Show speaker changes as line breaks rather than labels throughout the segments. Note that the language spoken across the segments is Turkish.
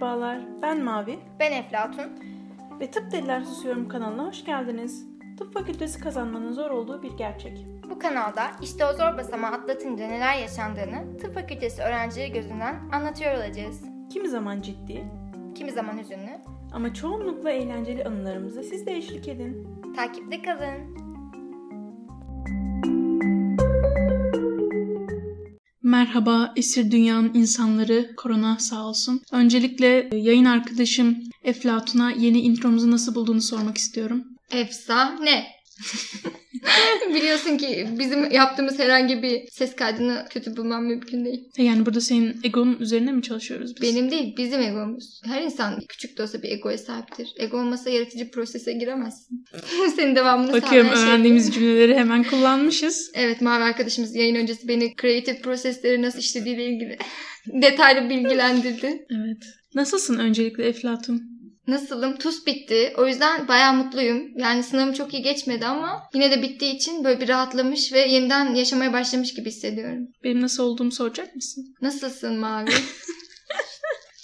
Merhabalar, ben Mavi
Ben Eflatun.
ve Tıp Deliler Susuyorum kanalına hoş geldiniz. Tıp fakültesi kazanmanın zor olduğu bir gerçek.
Bu kanalda işte o zor basamağı atlatınca neler yaşandığını tıp fakültesi öğrencileri gözünden anlatıyor olacağız.
Kimi zaman ciddi
Kimi zaman hüzünlü.
ama çoğunlukla eğlenceli anılarımıza siz de eşlik edin.
Takipte kalın.
Merhaba esir dünyanın insanları, korona sağ olsun. Öncelikle e, yayın arkadaşım Eflatun'a yeni intromuzu nasıl bulduğunu sormak istiyorum.
Efsane. Biliyorsun ki bizim yaptığımız herhangi bir ses kaydını kötü bulmam mümkün değil.
E, Yani burada senin egonun üzerine mi çalışıyoruz biz?
Benim değil, bizim egomuz. Her insan küçük de olsa bir egoya sahiptir. Ego olmasa yaratıcı prosese giremezsin. Senin devamını
Bakıyorum
şey-
öğrendiğimiz cümleleri hemen kullanmışız.
Evet Mavi arkadaşımız yayın öncesi beni kreatif prosesleri nasıl işlediğiyle ilgili detaylı bilgilendirdi.
Evet. Nasılsın öncelikle Eflatun?
Nasılım? TUS bitti. O yüzden bayağı mutluyum. Yani sınavım çok iyi geçmedi ama yine de bittiği için böyle bir rahatlamış ve yeniden yaşamaya başlamış gibi hissediyorum.
Benim nasıl olduğumu soracak mısın?
Nasılsın Mavi?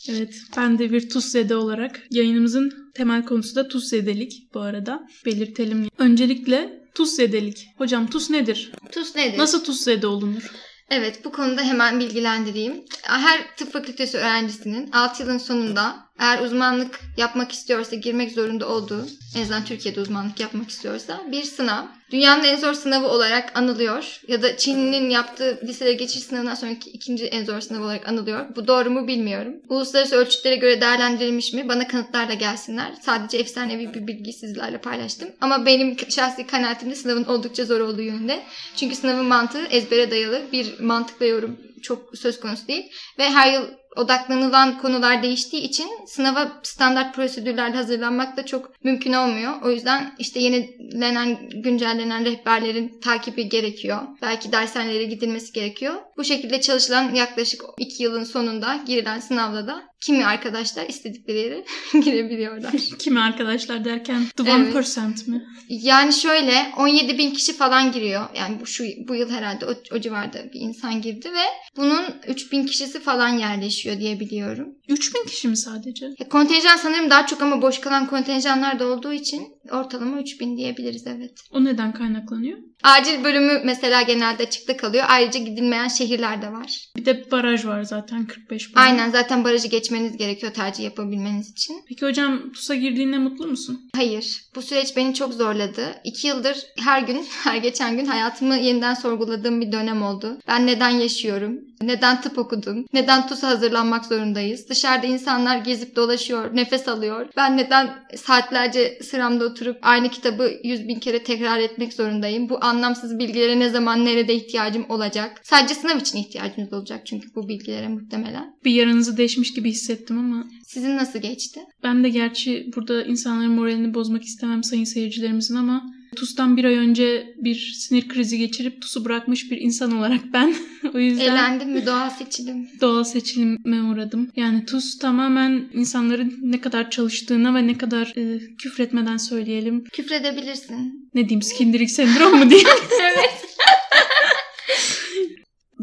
Evet, ben de bir tuzzede olarak yayınımızın temel konusu da tuzzedelik bu arada. Belirtelim. Öncelikle tuzzedelik. Hocam tuz nedir?
TUS nedir?
Nasıl tuzzede olunur?
Evet bu konuda hemen bilgilendireyim. Her tıp fakültesi öğrencisinin 6 yılın sonunda eğer uzmanlık yapmak istiyorsa girmek zorunda olduğu, en azından Türkiye'de uzmanlık yapmak istiyorsa bir sınav. Dünyanın en zor sınavı olarak anılıyor ya da Çin'in yaptığı lisede geçiş sınavından sonraki ikinci en zor sınav olarak anılıyor. Bu doğru mu bilmiyorum. Uluslararası ölçütlere göre değerlendirilmiş mi? Bana kanıtlarla gelsinler. Sadece efsanevi bir bilgi sizlerle paylaştım. Ama benim şahsi kanaatimde sınavın oldukça zor olduğu yönünde. Çünkü sınavın mantığı ezbere dayalı bir mantıkla yorum çok söz konusu değil. Ve her yıl odaklanılan konular değiştiği için sınava standart prosedürlerle hazırlanmak da çok mümkün olmuyor. O yüzden işte yenilenen, güncellenen rehberlerin takibi gerekiyor. Belki dershanelere gidilmesi gerekiyor. Bu şekilde çalışılan yaklaşık 2 yılın sonunda girilen sınavda da kimi arkadaşlar istedikleri yere girebiliyorlar.
Kimi arkadaşlar derken the
Evet.
one percent mi?
Yani şöyle 17 bin kişi falan giriyor. Yani bu şu bu yıl herhalde o, o civarda bir insan girdi ve bunun 3 bin kişisi falan yerleşiyor diye biliyorum.
3000 kişi mi sadece?
Ya, Kontenjan sanırım daha çok ama boş kalan kontenjanlar da olduğu için ortalama 3 bin diyebiliriz evet.
O neden kaynaklanıyor?
Acil bölümü mesela genelde açıkta kalıyor. Ayrıca gidilmeyen şehirler de var.
Bir de baraj var zaten 45 baraj.
Aynen zaten barajı geçmeniz gerekiyor tercih yapabilmeniz için.
Peki hocam TUS'a girdiğinde mutlu musun?
Hayır. Bu süreç beni çok zorladı. İki yıldır her gün, her geçen gün hayatımı yeniden sorguladığım bir dönem oldu. Ben neden yaşıyorum? Neden tıp okudum? Neden TUS'a hazırlanmak zorundayız? Dışarıda insanlar gezip dolaşıyor, nefes alıyor. Ben neden saatlerce sıramda oturup aynı kitabı yüz bin kere tekrar etmek zorundayım? Bu anlamsız bilgilere ne zaman nerede ihtiyacım olacak? Sadece sınav için ihtiyacınız olacak çünkü bu bilgilere muhtemelen.
Bir yarınızı değişmiş gibi hissettim ama
Sizin nasıl geçti?
ben de gerçi burada insanların moralini bozmak istemem sayın seyircilerimizin ama TUS'tan bir ay önce bir sinir krizi geçirip TUS'u bırakmış bir insan olarak ben o yüzden
Eğlendim mi? Doğal seçilim.
doğal seçilime uğradım. Yani TUS tamamen insanların ne kadar çalıştığına ve ne kadar e, küfretmeden söyleyelim.
Küfredebilirsin.
Ne diyeyim skindirik sendrom mu diyeyim?
evet.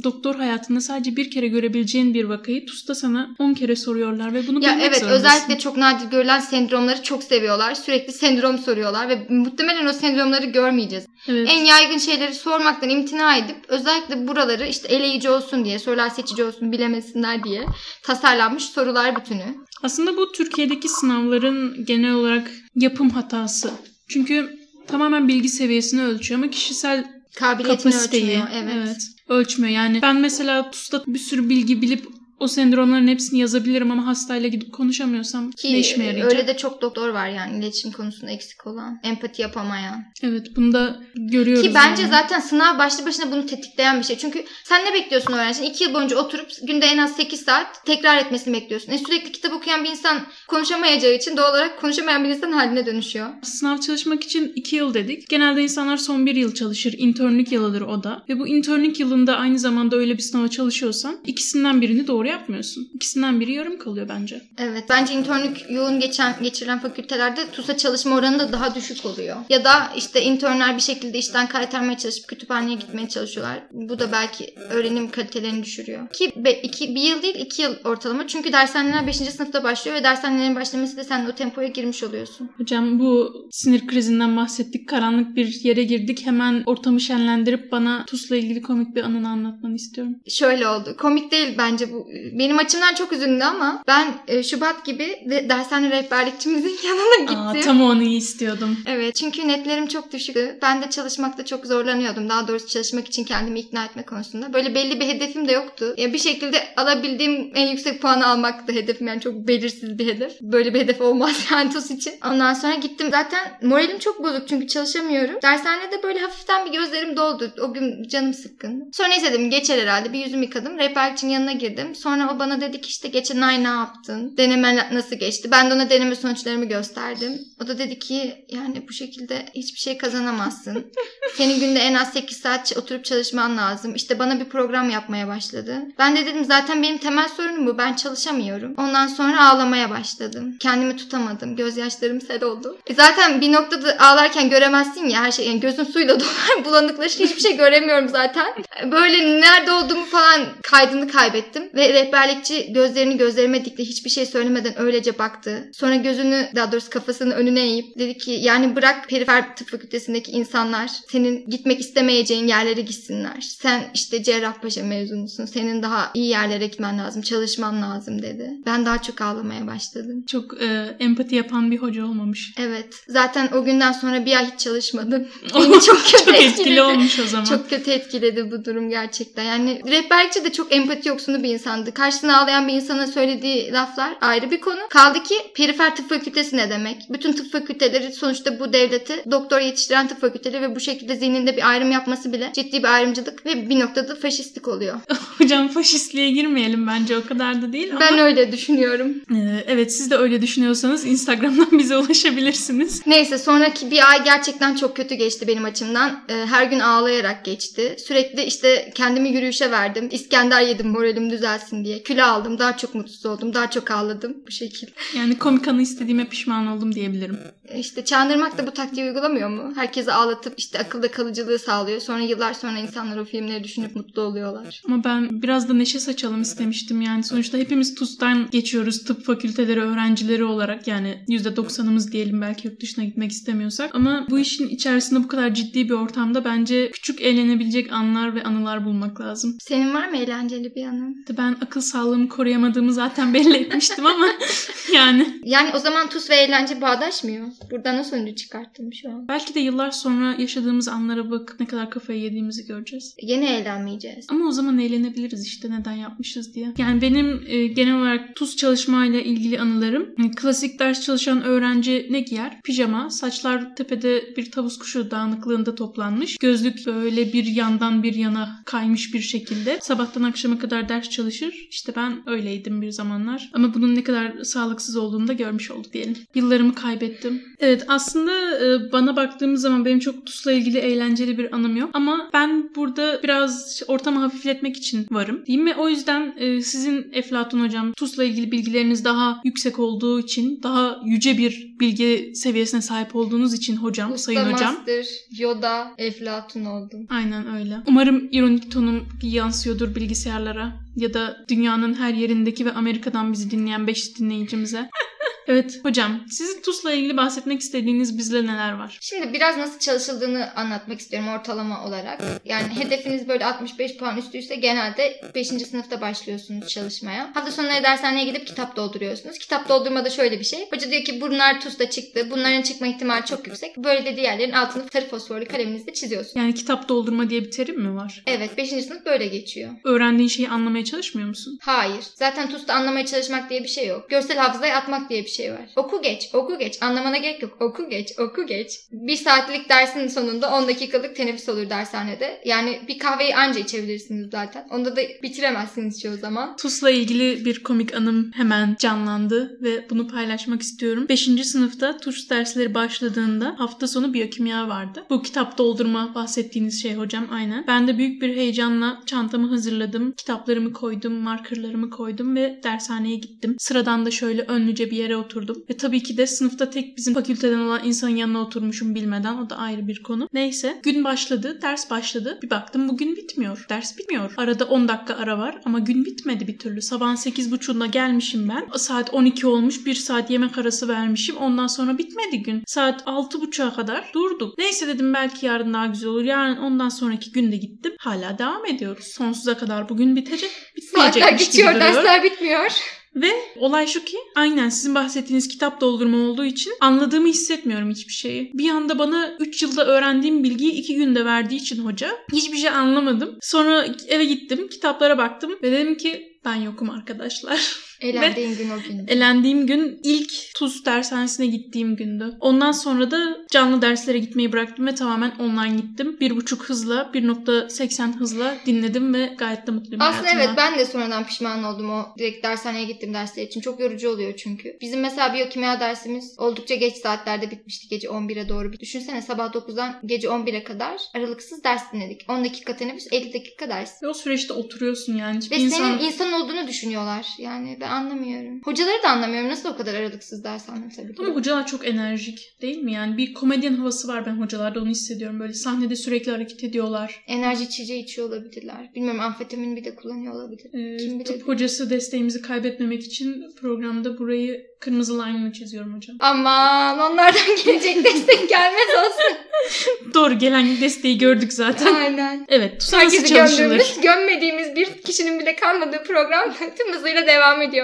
Doktor hayatında sadece bir kere görebileceğin bir vakayı TUS'ta sana 10 kere soruyorlar ve bunu
Ya
bilmek
evet
zorundasın.
özellikle çok nadir görülen sendromları çok seviyorlar. Sürekli sendrom soruyorlar ve muhtemelen o sendromları görmeyeceğiz.
Evet.
En yaygın şeyleri sormaktan imtina edip özellikle buraları işte eleyici olsun diye, sorular seçici olsun bilemesinler diye tasarlanmış sorular bütünü.
Aslında bu Türkiye'deki sınavların genel olarak yapım hatası. Çünkü tamamen bilgi seviyesini ölçüyor ama kişisel
Kabiliyetini
kapasiteyi
ölçmüyor. Evet.
ölçmüyor. Yani ben mesela TUS'ta bir sürü bilgi bilip o sendromların hepsini yazabilirim ama hastayla gidip konuşamıyorsam
Ki
ne işime yarayacak?
öyle de çok doktor var yani iletişim konusunda eksik olan, empati yapamayan.
Evet bunu da görüyoruz.
Ki bence
yani.
zaten sınav başlı başına bunu tetikleyen bir şey. Çünkü sen ne bekliyorsun öğrencinin? 2 yıl boyunca oturup günde en az 8 saat tekrar etmesini bekliyorsun. E sürekli kitap okuyan bir insan konuşamayacağı için doğal olarak konuşamayan bir insan haline dönüşüyor.
Sınav çalışmak için 2 yıl dedik. Genelde insanlar son 1 yıl çalışır. İnternlük yılıdır o da. Ve bu internlük yılında aynı zamanda öyle bir sınava çalışıyorsan ikisinden birini doğru yapmıyorsun. İkisinden biri yarım kalıyor bence.
Evet. Bence internlük yoğun geçen geçirilen fakültelerde TUS'a çalışma oranı da daha düşük oluyor. Ya da işte internler bir şekilde işten kaytarmaya çalışıp kütüphaneye gitmeye çalışıyorlar. Bu da belki öğrenim kalitelerini düşürüyor. Ki be, iki, bir yıl değil iki yıl ortalama. Çünkü dershaneler 5. sınıfta başlıyor ve dershanelerin başlaması da sen de o tempoya girmiş oluyorsun.
Hocam bu sinir krizinden bahsettik. Karanlık bir yere girdik. Hemen ortamı şenlendirip bana TUS'la ilgili komik bir anını anlatmanı istiyorum.
Şöyle oldu. Komik değil bence bu. Benim açımdan çok üzüldü ama ben e, Şubat gibi de, dershane rehberlikçimizin yanına gittim.
Aa, tam onu istiyordum.
Evet çünkü netlerim çok düşüktü. Ben de çalışmakta çok zorlanıyordum. Daha doğrusu çalışmak için kendimi ikna etme konusunda. Böyle belli bir hedefim de yoktu. Ya bir şekilde alabildiğim en yüksek puanı almaktı hedefim. Yani çok belirsiz bir hedef. Böyle bir hedef olmaz yani TUS için. Ondan sonra gittim. Zaten moralim çok bozuk çünkü çalışamıyorum. Dershanede böyle hafiften bir gözlerim doldu. O gün canım sıkkın. Sonra neyse dedim geçer herhalde. Bir yüzümü yıkadım. Rehberlikçinin yanına girdim. Sonra o bana dedi ki işte geçen ay ne yaptın? Deneme nasıl geçti? Ben de ona deneme sonuçlarımı gösterdim. O da dedi ki yani bu şekilde hiçbir şey kazanamazsın. Senin günde en az 8 saat oturup çalışman lazım. İşte bana bir program yapmaya başladı. Ben de dedim zaten benim temel sorunum bu. Ben çalışamıyorum. Ondan sonra ağlamaya başladım. Kendimi tutamadım. Gözyaşlarım sel oldu. E zaten bir noktada ağlarken göremezsin ya her şey. Yani gözün suyla dolar. Bulanıklaşınca hiçbir şey göremiyorum zaten. Böyle nerede olduğumu falan kaydını kaybettim. Ve rehberlikçi gözlerini gözlerime dikti. Hiçbir şey söylemeden öylece baktı. Sonra gözünü daha doğrusu kafasını önüne eğip dedi ki yani bırak perifer tıp fakültesindeki insanlar senin gitmek istemeyeceğin yerlere gitsinler. Sen işte Cerrahpaşa mezunusun. Senin daha iyi yerlere gitmen lazım. Çalışman lazım dedi. Ben daha çok ağlamaya başladım.
Çok e, empati yapan bir hoca olmamış.
Evet. Zaten o günden sonra bir ay hiç çalışmadım. Beni çok kötü
çok
etkiledi.
etkili olmuş o zaman.
Çok kötü etkiledi bu durum gerçekten. Yani rehberlikçi de çok empati yoksunu bir insandı. Karşısına ağlayan bir insana söylediği laflar ayrı bir konu. Kaldı ki perifer tıp fakültesi ne demek? Bütün tıp fakülteleri sonuçta bu devleti doktor yetiştiren tıp fakülteleri ve bu şekilde zihninde bir ayrım yapması bile ciddi bir ayrımcılık ve bir noktada faşistlik oluyor.
Hocam faşistliğe girmeyelim bence o kadar da değil ama.
Ben öyle düşünüyorum.
e, evet siz de öyle düşünüyorsanız Instagram'dan bize ulaşabilirsiniz.
Neyse sonraki bir ay gerçekten çok kötü geçti benim açımdan. Ee, her gün ağlayarak geçti. Sürekli işte kendimi yürüyüşe verdim. İskender yedim moralim düzelsin diye. Kilo aldım. Daha çok mutsuz oldum. Daha çok ağladım bu şekilde.
Yani komik anı istediğime pişman oldum diyebilirim.
İşte Çağındırmak da bu taktiği uygulamıyor mu? Herkesi ağlatıp işte akılda kalıcılığı sağlıyor. Sonra yıllar sonra insanlar o filmleri düşünüp mutlu oluyorlar.
Ama ben biraz da neşe saçalım istemiştim. Yani sonuçta hepimiz TUS'tan geçiyoruz tıp fakülteleri öğrencileri olarak. Yani %90'ımız diyelim belki yurt dışına gitmek istemiyorsak. Ama bu işin içerisinde bu kadar ciddi bir ortamda bence küçük eğlenebilecek anlar ve anılar bulmak lazım.
Senin var mı eğlenceli bir anın?
Ben akıl sağlığımı koruyamadığımı zaten belli etmiştim ama yani
Yani o zaman tuz ve eğlence bağdaşmıyor. Buradan o sonucu çıkarttım şu an.
belki de yıllar sonra yaşadığımız anlara bakıp ne kadar kafayı yediğimizi göreceğiz.
Yine eğlenmeyeceğiz.
Ama o zaman eğlenebiliriz işte neden yapmışız diye. Yani benim e, genel olarak tuz çalışmayla ilgili anılarım e, klasik ders çalışan öğrenci ne giyer? Pijama, saçlar tepede bir tavus kuşu dağınıklığında toplanmış. Gözlük böyle bir yandan bir yana kaymış bir şekilde. Sabahtan akşama kadar ders çalışır. İşte ben öyleydim bir zamanlar. Ama bunun ne kadar sağlıksız olduğunu da görmüş olduk diyelim. Yıllarımı kaybettim. Evet aslında e, bana baktığımız zaman benim çok TUS'la ilgili eğlenceli bir anım yok. Ama ben burada biraz ortamı hafifletmek için varım. Değil mi? O yüzden e, sizin Eflatun hocam TUS'la ilgili bilgileriniz daha yüksek olduğu için, daha yüce bir bilgi seviyesine sahip olduğunuz için hocam,
Usta
sayın hocam.
Master, Yoda, Eflatun oldum.
Aynen öyle. Umarım ironik tonum yansıyordur bilgisayarlara ya da dünyanın her yerindeki ve Amerika'dan bizi dinleyen 5 dinleyicimize. evet hocam sizin TUS'la ilgili bahsetmek istediğiniz bizde neler var?
Şimdi biraz nasıl çalışıldığını anlatmak istiyorum ortalama olarak. Yani hedefiniz böyle 65 puan üstüyse genelde 5. sınıfta başlıyorsunuz çalışmaya. Hafta sonları dershaneye gidip kitap dolduruyorsunuz. Kitap doldurmada şöyle bir şey. Hoca diyor ki bunlar TUS'ta çıktı. Bunların çıkma ihtimali çok yüksek. Böyle dediği yerlerin altını sarı fosforlu kaleminizle çiziyorsunuz.
Yani kitap doldurma diye bir terim mi var?
Evet 5. sınıf böyle geçiyor.
Öğrendiğin şeyi anlamaya çalışmıyor musun?
Hayır. Zaten TUS'ta anlamaya çalışmak diye bir şey yok. Görsel hafızaya atmak diye bir şey var. Oku geç, oku geç. Anlamana gerek yok. Oku geç, oku geç. Bir saatlik dersin sonunda 10 dakikalık teneffüs olur dershanede. Yani bir kahveyi anca içebilirsiniz zaten. Onda da bitiremezsiniz çoğu zaman.
TUS'la ilgili bir komik anım hemen canlandı ve bunu paylaşmak istiyorum. 5. sınıfta TUS dersleri başladığında hafta sonu biyokimya vardı. Bu kitap doldurma bahsettiğiniz şey hocam aynen. Ben de büyük bir heyecanla çantamı hazırladım. Kitaplarımı koydum, markerlarımı koydum ve dershaneye gittim. Sıradan da şöyle önlüce bir yere oturdum. Ve tabii ki de sınıfta tek bizim fakülteden olan insanın yanına oturmuşum bilmeden. O da ayrı bir konu. Neyse gün başladı, ders başladı. Bir baktım bugün bitmiyor. Ders bitmiyor. Arada 10 dakika ara var ama gün bitmedi bir türlü. Sabahın 8.30'unda gelmişim ben. Saat 12 olmuş. Bir saat yemek arası vermişim. Ondan sonra bitmedi gün. Saat 6.30'a kadar durduk. Neyse dedim belki yarın daha güzel olur. Yarın ondan sonraki günde gittim. Hala devam ediyoruz. Sonsuza kadar bugün bitecek.
Saatler
Bitmeyecekmiş gibi
geçiyor,
duruyor.
dersler bitmiyor.
Ve olay şu ki aynen sizin bahsettiğiniz kitap doldurma olduğu için anladığımı hissetmiyorum hiçbir şeyi. Bir anda bana 3 yılda öğrendiğim bilgiyi 2 günde verdiği için hoca hiçbir şey anlamadım. Sonra eve gittim kitaplara baktım ve dedim ki ben yokum arkadaşlar.
Eğlendiğin gün o gün.
Elendiğim gün ilk TUS dershanesine gittiğim gündü. Ondan sonra da canlı derslere gitmeyi bıraktım ve tamamen online gittim. 1.5 hızla, 1.80 hızla dinledim ve gayet de mutluyum
Aslında
hayatımdan.
evet ben de sonradan pişman oldum o direkt dershaneye gittim dersler için. Çok yorucu oluyor çünkü. Bizim mesela biyokimya dersimiz oldukça geç saatlerde bitmişti. Gece 11'e doğru. Düşünsene sabah 9'dan gece 11'e kadar aralıksız ders dinledik. 10 dakika teneffüs 50 dakika ders.
Ve o süreçte oturuyorsun yani. Hiçbir
Ve
insan...
senin insan olduğunu düşünüyorlar. Yani ben anlamıyorum. Hocaları da anlamıyorum. Nasıl o kadar aralıksız ders anlatabiliyor?
Ama hocalar çok enerjik değil mi? Yani bir komedyen havası var ben hocalarda onu hissediyorum. Böyle sahnede sürekli hareket ediyorlar.
Enerji içeceği içiyor olabilirler. Bilmiyorum amfetamin bir de kullanıyor olabilir.
Ee,
Kim bilir?
tıp hocası desteğimizi kaybetmemek için programda burayı kırmızı line'la çiziyorum hocam.
Aman onlardan gelecek destek gelmez olsun.
Doğru gelen desteği gördük zaten.
Aynen.
Evet
Herkesi gömdüğümüz, gömmediğimiz bir kişinin bile kalmadığı program tüm hızıyla devam ediyor.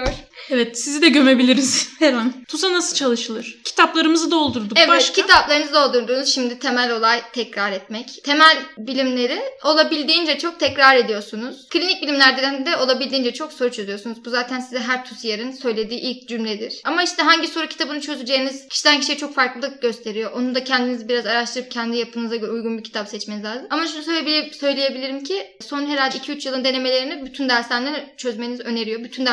Evet sizi de gömebiliriz her an. TUS'a nasıl çalışılır? Kitaplarımızı doldurduk.
Evet
Başka?
kitaplarınızı doldurdunuz. Şimdi temel olay tekrar etmek. Temel bilimleri olabildiğince çok tekrar ediyorsunuz. Klinik bilimlerden de olabildiğince çok soru çözüyorsunuz. Bu zaten size her TUSYER'in söylediği ilk cümledir. Ama işte hangi soru kitabını çözeceğiniz kişiden kişiye çok farklılık gösteriyor. Onu da kendiniz biraz araştırıp kendi yapınıza göre uygun bir kitap seçmeniz lazım. Ama şunu söyleye- söyleyebilirim ki son herhalde 2-3 yılın denemelerini bütün dershaneler çözmeniz öneriyor. Bütün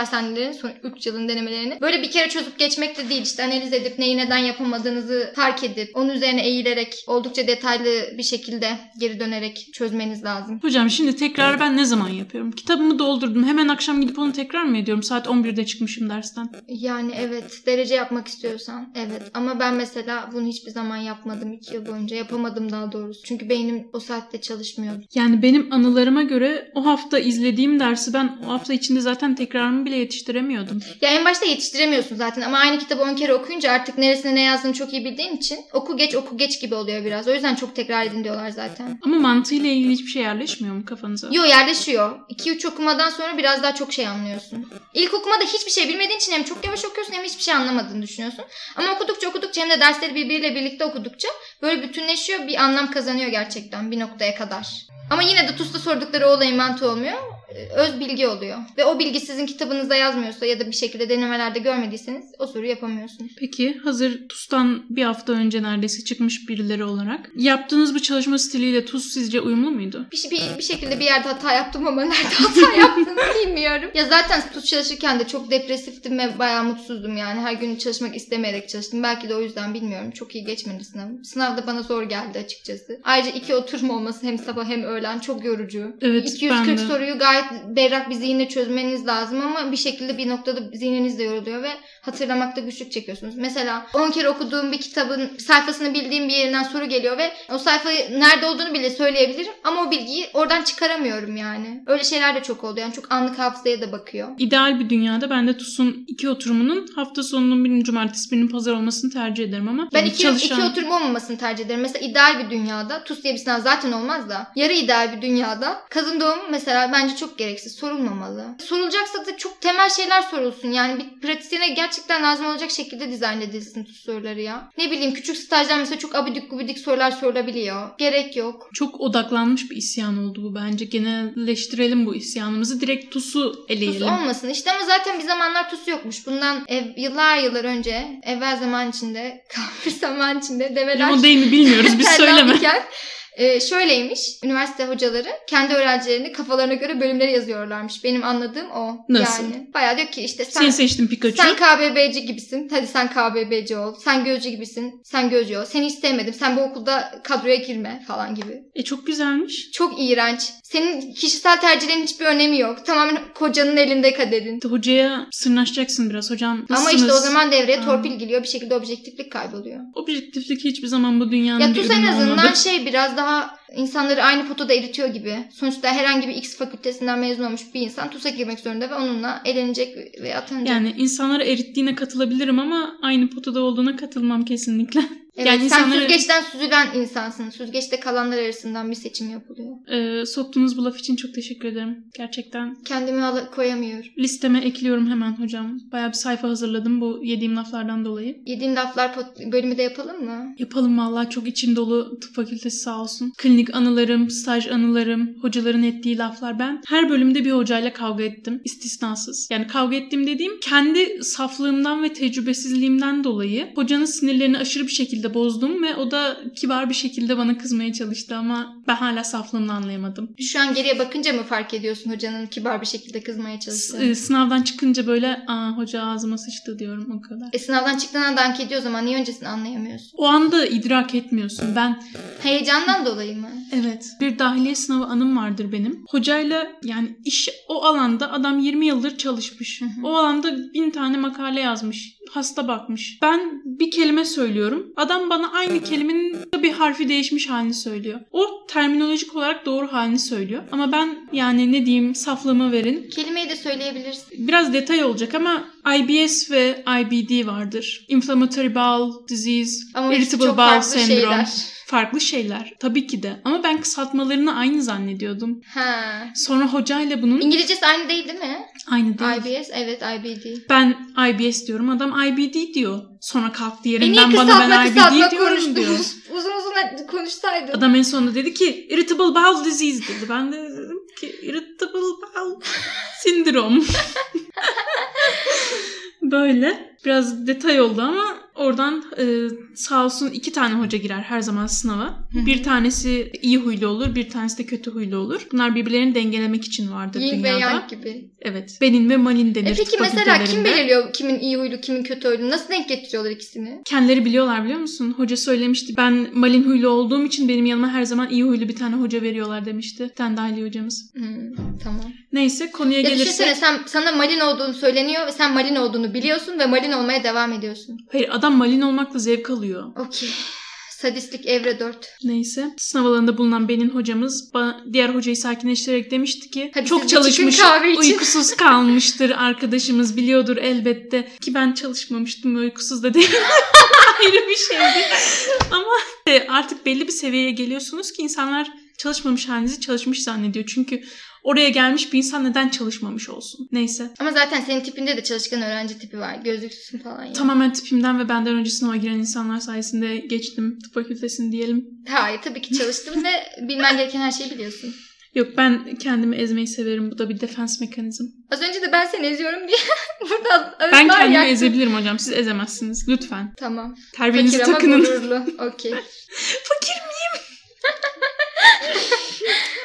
dershanelerin son 3 yılın denemelerini. Böyle bir kere çözüp geçmek de değil. İşte analiz edip neyi neden yapamadığınızı fark edip onun üzerine eğilerek oldukça detaylı bir şekilde geri dönerek çözmeniz lazım.
Hocam şimdi tekrar ben ne zaman yapıyorum? Kitabımı doldurdum. Hemen akşam gidip onu tekrar mı ediyorum? Saat 11'de çıkmışım dersten.
Yani evet derece yapmak istiyorsan evet ama ben mesela bunu hiçbir zaman yapmadım 2 yıl boyunca yapamadım daha doğrusu. Çünkü beynim o saatte çalışmıyordu.
Yani benim anılarıma göre o hafta izlediğim dersi ben o hafta içinde zaten tekrarımı bile yetiştiremiyordum.
Ya en başta yetiştiremiyorsun zaten ama aynı kitabı 10 kere okuyunca artık neresine ne yazdığını çok iyi bildiğin için oku geç oku geç gibi oluyor biraz. O yüzden çok tekrar edin diyorlar zaten.
Ama mantığıyla ilgili hiçbir şey yerleşmiyor mu kafanıza?
Yo yerleşiyor. 2-3 okumadan sonra biraz daha çok şey anlıyorsun. İlk okumada hiçbir şey bilmediğin için hem çok yavaş okuyorsun hem hiçbir şey anlamadığını düşünüyorsun. Ama okudukça okudukça hem de dersleri birbiriyle birlikte okudukça böyle bütünleşiyor bir anlam kazanıyor gerçekten bir noktaya kadar. Ama yine de TUS'ta sordukları o olayın mantığı olmuyor. Ee, Öz bilgi oluyor. Ve o bilgi sizin kitabınızda yazmıyorsa ya da bir şekilde denemelerde görmediyseniz o soruyu yapamıyorsunuz.
Peki hazır TUS'tan bir hafta önce neredeyse çıkmış birileri olarak yaptığınız bu çalışma stiliyle TUS sizce uyumlu muydu?
Bir, bir, bir şekilde bir yerde hata yaptım ama nerede hata yaptığımı bilmiyorum. Ya zaten TUS çalışırken de çok depresiftim ve bayağı mutsuzdum yani. Her gün çalışmak istemeyerek çalıştım. Belki de o yüzden bilmiyorum. Çok iyi geçmedi sınavım. Sınav da bana zor geldi açıkçası. Ayrıca iki oturum olması hem sabah hem öğlen çok yorucu.
Evet,
240
ben de.
soruyu gayet berrak bir zihinle çözmeniz lazım ama bir şekilde bir noktada zihniniz de yoruluyor ve hatırlamakta güçlük çekiyorsunuz. Mesela 10 kere okuduğum bir kitabın sayfasını bildiğim bir yerinden soru geliyor ve o sayfayı nerede olduğunu bile söyleyebilirim ama o bilgiyi oradan çıkaramıyorum yani. Öyle şeyler de çok oldu. Yani çok anlık hafızaya da bakıyor.
İdeal bir dünyada ben de TUS'un iki oturumunun hafta sonunun birinin cumartesi birinin pazar olmasını tercih ederim ama
Ben
yani
iki, iki oturum olmamasını tercih ederim. Mesela ideal bir dünyada TUS diye bir sınav zaten olmaz da yarı ideal bir dünyada kadın doğum mesela bence çok çok gereksiz. Sorulmamalı. Sorulacaksa da çok temel şeyler sorulsun. Yani bir pratisyene gerçekten lazım olacak şekilde dizayn edilsin soruları ya. Ne bileyim küçük stajlar mesela çok abidik gubidik sorular sorulabiliyor. Gerek yok.
Çok odaklanmış bir isyan oldu bu bence. Genelleştirelim bu isyanımızı. Direkt TUS'u eleyelim.
Tuz olmasın. İşte ama zaten bir zamanlar tuz yokmuş. Bundan ev, yıllar yıllar önce evvel zaman içinde, kafir zaman içinde develer
Yalan değil mi bilmiyoruz biz söyleme.
Terlanırken, e, şöyleymiş. Üniversite hocaları kendi öğrencilerini kafalarına göre bölümleri yazıyorlarmış. Benim anladığım o.
Nasıl?
Yani bayağı diyor ki işte sen
Seni seçtim Pikachu.
sen KBB'ci gibisin. Hadi sen KBB'ci ol. Sen gözcü gibisin. Sen gözcü ol. Seni hiç sevmedim. Sen bu okulda kadroya girme falan gibi.
E çok güzelmiş.
Çok iğrenç. Senin kişisel tercihlerin hiçbir önemi yok. Tamamen kocanın elinde kaderin.
Hocaya sırnaşacaksın biraz hocam.
Ama
nasılsınız?
işte o zaman devreye torpil giriyor. Bir şekilde objektiflik kayboluyor.
Objektiflik hiçbir zaman bu dünyanın
Ya
bir
TUS en
ürünü
azından
olmadı.
şey biraz daha start insanları aynı potada eritiyor gibi. Sonuçta herhangi bir X fakültesinden mezun olmuş bir insan TUS'a girmek zorunda ve onunla elenecek ve atanacak.
Yani insanları erittiğine katılabilirim ama aynı potada olduğuna katılmam kesinlikle.
evet,
yani
sen
insanları-
süzgeçten süzülen insansın. Süzgeçte kalanlar arasından bir seçim yapılıyor.
Ee, soktuğunuz bu laf için çok teşekkür ederim. Gerçekten
Kendimi al- koyamıyorum.
listeme ekliyorum hemen hocam. Bayağı bir sayfa hazırladım bu yediğim laflardan dolayı.
Yediğin laflar bölümü de yapalım mı?
Yapalım vallahi çok içim dolu tıp fakültesi sağ olsun. Klinik anılarım, staj anılarım, hocaların ettiği laflar. Ben her bölümde bir hocayla kavga ettim. istisnasız. Yani kavga ettim dediğim kendi saflığımdan ve tecrübesizliğimden dolayı hocanın sinirlerini aşırı bir şekilde bozdum ve o da kibar bir şekilde bana kızmaya çalıştı ama ben hala saflığını anlayamadım.
Şu an geriye bakınca mı fark ediyorsun hocanın kibar bir şekilde kızmaya çalıştığını?
e, sınavdan çıkınca böyle aa hoca ağzıma sıçtı diyorum o kadar.
E sınavdan çıktığında dank ediyor o zaman niye öncesini anlayamıyorsun?
O anda idrak etmiyorsun. Ben
Heyecandan dolayı mı?
Evet. Bir dahiliye sınavı anım vardır benim. Hocayla yani iş o alanda adam 20 yıldır çalışmış. O alanda bin tane makale yazmış. Hasta bakmış. Ben bir kelime söylüyorum. Adam bana aynı kelimenin bir harfi değişmiş halini söylüyor. O terminolojik olarak doğru halini söylüyor. Ama ben yani ne diyeyim saflığımı verin.
Kelimeyi de söyleyebilirsin.
Biraz detay olacak ama IBS ve IBD vardır. Inflammatory Bowel Disease,
Ama
Irritable
çok
Bowel
farklı
Syndrome.
şeyler.
Farklı şeyler tabii ki de. Ama ben kısaltmalarını aynı zannediyordum.
Ha.
Sonra hocayla bunun
İngilizcesi aynı değil değil mi?
aynı değil.
IBS evet IBD.
Ben IBS diyorum. Adam IBD diyor. Sonra kalktı yerinden bana
kısaltma
ben IBD diyorum diyor.
uzun uzun konuşsaydın.
Adam en sonunda dedi ki irritable bowel disease dedi. Ben de dedim ki irritable bowel syndrome. Böyle. Biraz detay oldu ama oradan e, sağ olsun iki tane hoca girer her zaman sınava.
Hı hı.
Bir tanesi iyi huylu olur, bir tanesi de kötü huylu olur. Bunlar birbirlerini dengelemek için vardır
Yin ve
dünyada.
yang gibi.
Evet. Benin ve Malin denir
E peki mesela kim belirliyor kimin iyi huylu kimin kötü huylu? Nasıl denk getiriyorlar ikisini?
Kendileri biliyorlar biliyor musun? Hoca söylemişti. Ben Malin huylu olduğum için benim yanıma her zaman iyi huylu bir tane hoca veriyorlar demişti. Bir tane dahili hocamız.
Hmm, tamam.
Neyse konuya
Ya
gelirse.
düşünsene sen, sana malin olduğunu söyleniyor ve sen malin olduğunu biliyorsun ve malin olmaya devam ediyorsun.
Hayır adam Malin olmakla zevk alıyor.
Okey. Sadistlik evre 4.
Neyse. Sınav alanında bulunan Benin hocamız diğer hocayı sakinleştirerek demişti ki
Hadi
çok çalışmış,
kahve için."
uykusuz kalmıştır arkadaşımız biliyordur elbette ki ben çalışmamıştım uykusuz da değil. Ayrı bir şeydi. Ama artık belli bir seviyeye geliyorsunuz ki insanlar çalışmamış halinizi çalışmış zannediyor. Çünkü oraya gelmiş bir insan neden çalışmamış olsun? Neyse.
Ama zaten senin tipinde de çalışkan öğrenci tipi var. Gözlüksüzsün falan ya.
Tamamen tipimden ve benden önce sınava giren insanlar sayesinde geçtim tıp fakültesini diyelim.
Hayır tabii ki çalıştım ve bilmen gereken her şeyi biliyorsun.
Yok ben kendimi ezmeyi severim. Bu da bir defens mekanizm.
Az önce de ben seni eziyorum diye burada
Ben kendimi
yaktın.
ezebilirim hocam. Siz ezemezsiniz. Lütfen.
Tamam.
Terbiyenizi
Fakir ama
takının.
gururlu. Okey.
Fakir?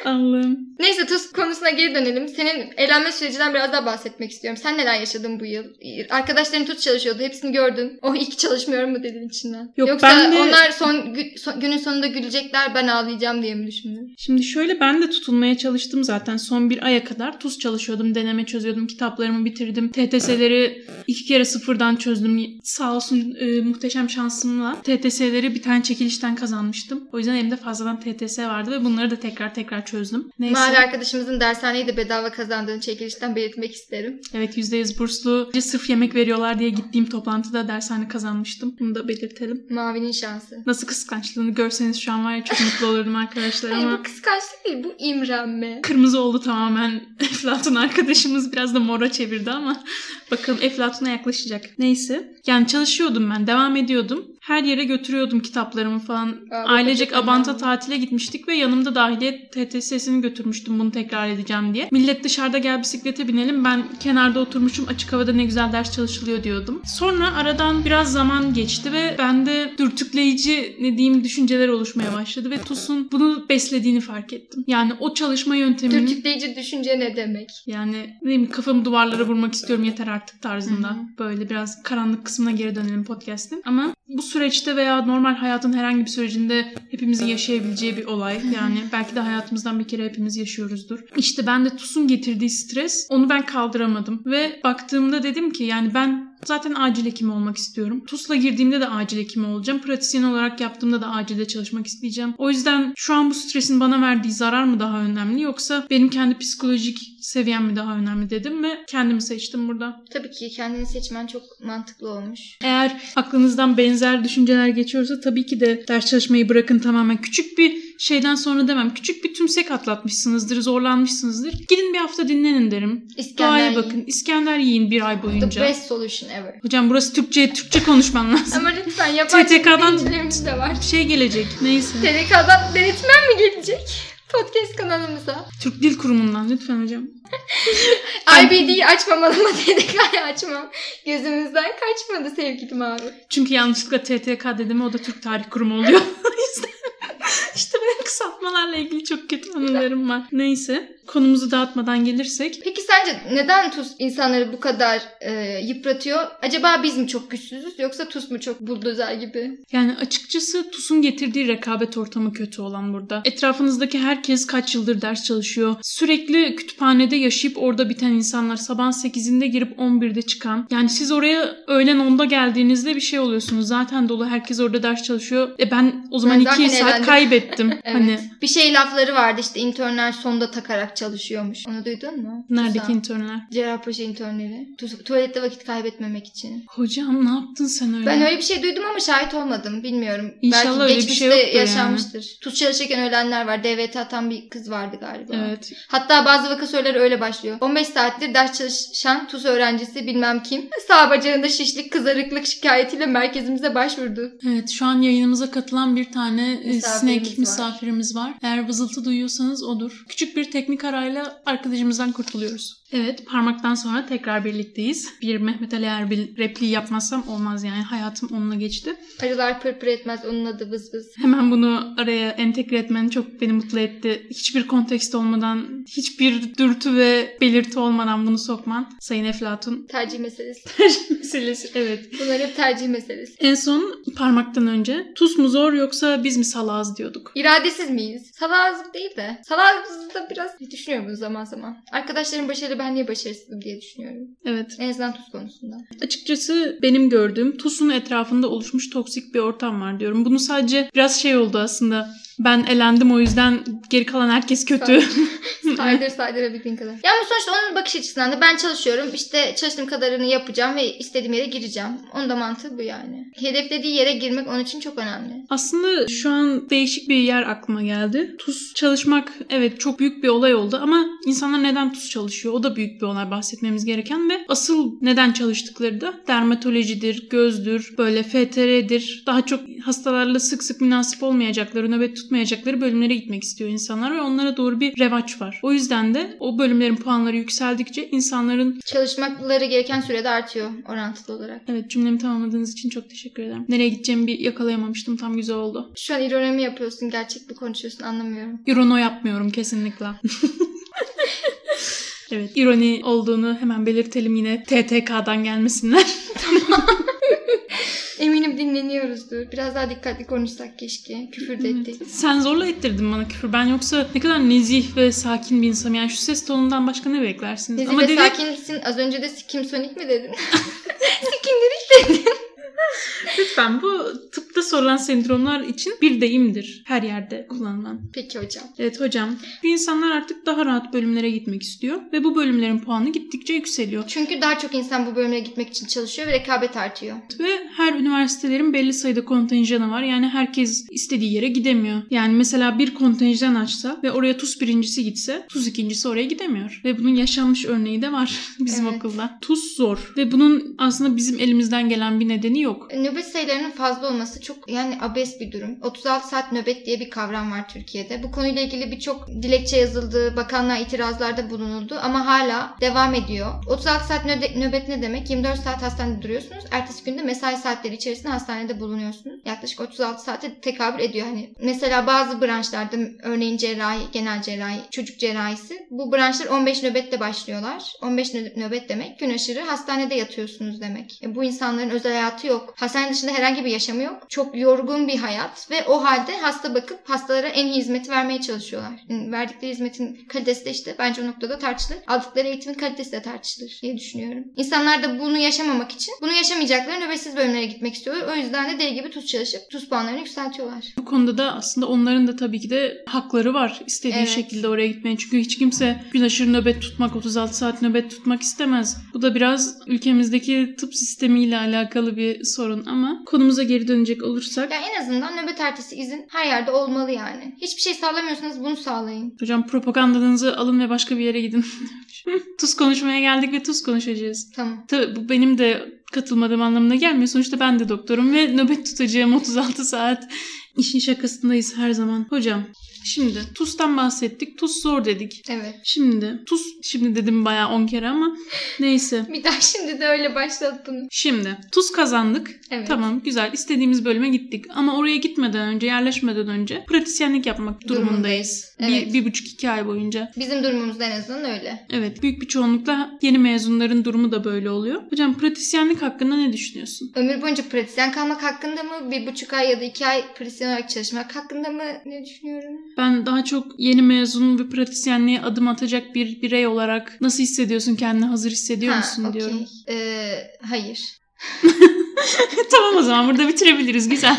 Allah'ım.
Neyse tuz konusuna geri dönelim. Senin eğlenme sürecinden biraz daha bahsetmek istiyorum. Sen neler yaşadın bu yıl? Arkadaşların tuz çalışıyordu. Hepsini gördün. Oh iyi ki çalışmıyorum mu dedin içinden.
Yok,
Yoksa
ben de-
onlar son, son- günün sonunda gülecekler ben ağlayacağım diye mi düşündün?
Şimdi şöyle ben de tutulmaya çalıştım zaten. Son bir aya kadar tuz çalışıyordum. Deneme çözüyordum. Kitaplarımı bitirdim. TTS'leri iki kere sıfırdan çözdüm. Sağ olsun e, muhteşem şansımla TTS'leri bir tane çekilişten kazanmıştım. O yüzden elimde fazladan TTS vardı ve bunları da tekrar tekrar çözdüm. Neyse.
Mavi arkadaşımızın dershaneyi de bedava kazandığını çekilişten belirtmek isterim.
Evet %100 burslu. Sırf yemek veriyorlar diye gittiğim toplantıda dershane kazanmıştım. Bunu da belirtelim.
Mavinin şansı.
Nasıl kıskançlığını görseniz şu an var ya çok mutlu olurdum arkadaşlar
Hayır
ama
bu kıskançlık değil bu imrenme.
kırmızı oldu tamamen. Eflatun arkadaşımız biraz da mora çevirdi ama bakalım Eflatun'a yaklaşacak. Neyse. Yani çalışıyordum ben. Devam ediyordum. Her yere götürüyordum kitaplarımı falan.
Aa,
Ailecek Abant'a tatile gitmiştik ve yanımda dahiliye TTS'sini götürmüştüm bunu tekrar edeceğim diye. Millet dışarıda gel bisiklete binelim. Ben kenarda oturmuşum açık havada ne güzel ders çalışılıyor diyordum. Sonra aradan biraz zaman geçti ve bende dürtükleyici ne diyeyim düşünceler oluşmaya başladı ve TUS'un bunu beslediğini fark ettim. Yani o çalışma yönteminin
Dürtükleyici düşünce ne demek?
yani ne bileyim kafamı duvarlara vurmak istiyorum yeter artık tarzında.
Hı hı.
Böyle biraz karanlık kısmına geri dönelim podcast'in. Ama bu süreçte veya normal hayatın herhangi bir sürecinde hepimizin yaşayabileceği bir olay. Yani belki de hayatımızdan bir kere hepimiz yaşıyoruzdur. İşte ben de TUS'un getirdiği stres onu ben kaldıramadım. Ve baktığımda dedim ki yani ben Zaten acil hekim olmak istiyorum. TUS'la girdiğimde de acil hekim olacağım. Pratisyen olarak yaptığımda da acilde çalışmak isteyeceğim. O yüzden şu an bu stresin bana verdiği zarar mı daha önemli yoksa benim kendi psikolojik seviyem mi daha önemli dedim ve kendimi seçtim burada.
Tabii ki kendini seçmen çok mantıklı olmuş.
Eğer aklınızdan benzer düşünceler geçiyorsa tabii ki de ders çalışmayı bırakın tamamen. Küçük bir şeyden sonra demem. Küçük bir tümsek atlatmışsınızdır, zorlanmışsınızdır. Gidin bir hafta dinlenin derim.
İskender
Doğaya
yiyin.
bakın. İskender yiyin bir ay
The
boyunca.
best solution ever.
Hocam burası Türkçe, Türkçe konuşman lazım.
Ama lütfen yabancı dinleyicilerimiz de var.
Şey gelecek. Neyse.
TDK'dan denetmen mi gelecek? Podcast kanalımıza.
Türk Dil Kurumu'ndan lütfen hocam.
IBD'yi açmam ama TDK'yı açmam. Gözümüzden kaçmadı sevgilim abi.
Çünkü yanlışlıkla TTK dedim o da Türk Tarih Kurumu oluyor. İşte kısaltmalarla ilgili çok kötü anılarım var. Neyse konumuzu dağıtmadan gelirsek.
Peki sence neden TUS insanları bu kadar e, yıpratıyor? Acaba biz mi çok güçsüzüz yoksa TUS mu çok buldozer gibi?
Yani açıkçası TUS'un getirdiği rekabet ortamı kötü olan burada. Etrafınızdaki herkes kaç yıldır ders çalışıyor. Sürekli kütüphanede yaşayıp orada biten insanlar sabah 8'inde girip 11'de çıkan. Yani siz oraya öğlen 10'da geldiğinizde bir şey oluyorsunuz. Zaten dolu herkes orada ders çalışıyor. E ben o zaman
Ben
2
zaten
saat
eğlendim.
kaybettim.
Evet.
Hani
Bir şey lafları vardı işte internler sonda takarak çalışıyormuş. Onu duydun mu?
neredeki
TUS'a.
internler?
Cerrahpaşa internleri. Tu- tuvalette vakit kaybetmemek için.
Hocam ne yaptın sen öyle?
Ben öyle bir şey duydum ama şahit olmadım. Bilmiyorum.
İnşallah
Belki
öyle bir şey yoktur
yaşanmıştır. TUS çalışırken ölenler var. DVT atan bir kız vardı galiba.
Evet.
Hatta bazı vaka soruları öyle başlıyor. 15 saattir ders çalışan TUS öğrencisi bilmem kim sağ bacağında şişlik, kızarıklık şikayetiyle merkezimize başvurdu.
Evet şu an yayınımıza katılan bir tane e,
Misafirimiz
sinek
var.
Misafirimiz var. Eğer vızıltı duyuyorsanız odur. Küçük bir teknik arayla arkadaşımızdan kurtuluyoruz. Evet parmaktan sonra tekrar birlikteyiz. Bir Mehmet Ali Erbil repliği yapmazsam olmaz yani. Hayatım onunla geçti.
Arılar pırpır etmez onun adı vız vız.
Hemen bunu araya entegre etmen çok beni mutlu etti. Hiçbir kontekst olmadan, hiçbir dürtü ve belirti olmadan bunu sokman. Sayın Eflatun.
Tercih meselesi.
meselesi. Evet.
Bunlar hep tercih meselesi.
En son parmaktan önce tuz mu zor yoksa biz mi salağız diyorduk.
İradesiz miyiz? Salağız değil de. Salağız da biraz düşünüyorum bunu zaman zaman. Arkadaşlarım başarılı ben niye başarısızım diye düşünüyorum.
Evet.
En azından tuz konusunda.
Açıkçası benim gördüğüm TUS'un etrafında oluşmuş toksik bir ortam var diyorum. Bunu sadece biraz şey oldu aslında. Ben elendim o yüzden geri kalan herkes kötü.
Saydır saydırabildiğin kadar. Ya ama sonuçta onun bakış açısından da ben çalışıyorum. İşte çalıştığım kadarını yapacağım ve istediğim yere gireceğim. Onun da mantığı bu yani. Hedeflediği yere girmek onun için çok önemli.
Aslında şu an değişik bir yer aklıma geldi. TUS çalışmak evet çok büyük bir olay oldu ama insanlar neden TUS çalışıyor? O da büyük bir olay bahsetmemiz gereken ve asıl neden çalıştıkları da dermatolojidir, gözdür, böyle FTR'dir. Daha çok hastalarla sık sık münasip olmayacakları, nöbet tutmayacakları bölümlere gitmek istiyor insanlar ve onlara doğru bir revaç var. O yüzden de o bölümlerin puanları yükseldikçe insanların
Çalışmakları gereken sürede artıyor orantılı olarak.
evet cümlemi tamamladığınız için çok teşekkür ederim. Nereye gideceğimi bir yakalayamamıştım. Tam güzel oldu.
Şu an ironi mi yapıyorsun, gerçek mi konuşuyorsun anlamıyorum.
İrono yapmıyorum kesinlikle. evet ironi olduğunu hemen belirtelim yine TTK'dan gelmesinler.
Eminim dinleniyoruzdur. Biraz daha dikkatli konuşsak keşke. Küfür de ettik.
Sen zorla ettirdin bana küfür. Ben yoksa ne kadar nezih ve sakin bir insanım. Yani şu ses tonundan başka ne beklersiniz?
Nezih
Ama
ve
dedik
sakinsin. Az önce de Sikim Sonic mi dedin? Sikim dedik dedin.
Lütfen bu tıpta sorulan sendromlar için bir deyimdir. Her yerde kullanılan.
Peki hocam.
Evet hocam. Bu insanlar artık daha rahat bölümlere gitmek istiyor ve bu bölümlerin puanı gittikçe yükseliyor.
Çünkü daha çok insan bu bölümlere gitmek için çalışıyor ve rekabet artıyor.
Ve her üniversitelerin belli sayıda kontenjanı var. Yani herkes istediği yere gidemiyor. Yani mesela bir kontenjan açsa ve oraya TUS birincisi gitse TUS ikincisi oraya gidemiyor. Ve bunun yaşanmış örneği de var bizim
Evet.
okulda. TUS zor ve bunun aslında bizim elimizden gelen bir nedeni yok.
Nöbet sayılarının fazla olması çok yani abes bir durum. 36 saat nöbet diye bir kavram var Türkiye'de. Bu konuyla ilgili birçok dilekçe yazıldı, bakanlığa itirazlarda bulunuldu ama hala devam ediyor. 36 saat nöbet, ne demek? 24 saat hastanede duruyorsunuz. Ertesi günde mesai saatleri içerisinde hastanede bulunuyorsunuz. Yaklaşık 36 saate tekabül ediyor. Hani mesela bazı branşlarda örneğin cerrahi, genel cerrahi, çocuk cerrahisi bu branşlar 15 nöbetle başlıyorlar. 15 nö- nöbet demek gün aşırı hastanede yatıyorsunuz demek. E, bu insanların özel hayatı yok. Hastane dışında herhangi bir yaşamı yok. Çok yorgun bir hayat ve o halde hasta bakıp hastalara en iyi hizmeti vermeye çalışıyorlar. Yani verdikleri hizmetin kalitesi de işte bence o noktada tartışılır. Aldıkları eğitimin kalitesi de tartışılır diye düşünüyorum. İnsanlar da bunu yaşamamak için bunu yaşamayacakları nöbetsiz bölümlere gitmek istiyorlar. O yüzden de deli gibi tuz çalışıp tuz puanlarını yükseltiyorlar.
Bu konuda da aslında onların da tabii ki de hakları var istediği
Evet.
şekilde oraya gitmeye. Çünkü hiç kimse gün aşırı nöbet tutmak, 36 saat nöbet tutmak istemez. Bu da biraz ülkemizdeki tıp sistemiyle alakalı bir sorun ama konumuza geri dönecek olursak
Yani en azından nöbet ertesi izin her yerde olmalı yani. Hiçbir şey sağlamıyorsanız bunu sağlayın.
hocam propagandanızı alın ve başka bir yere gidin. tuz konuşmaya geldik ve tuz konuşacağız.
Tamam.
Tabii bu benim de katılmadığım anlamına gelmiyor. Sonuçta ben de doktorum ve nöbet tutacağım 36 saat. İşin şakasındayız her zaman. Hocam şimdi TUS'tan bahsettik. TUS zor dedik.
Evet.
Şimdi TUS şimdi dedim bayağı 10 kere ama neyse.
Bir daha şimdi de öyle başladık bunu.
Şimdi TUS kazandık.
Evet.
Tamam güzel istediğimiz bölüme gittik. Ama oraya gitmeden önce yerleşmeden önce pratisyenlik yapmak durumundayız.
Evet.
Bir, bir buçuk iki ay boyunca.
Bizim durumumuzda en azından öyle.
Evet büyük bir çoğunlukla yeni mezunların durumu da böyle oluyor. Hocam pratisyenlik hakkında ne düşünüyorsun?
Ömür boyunca pratisyen kalmak hakkında mı? Bir buçuk ay ya da iki ay pratisyen olarak çalışmak hakkında mı? Ne düşünüyorum?
Ben daha çok yeni mezun ve pratisyenliğe adım atacak bir birey olarak nasıl hissediyorsun kendini hazır hissediyor
Ha,
musun
okey.
diyorum.
Ee, hayır.
tamam o zaman burada bitirebiliriz güzel.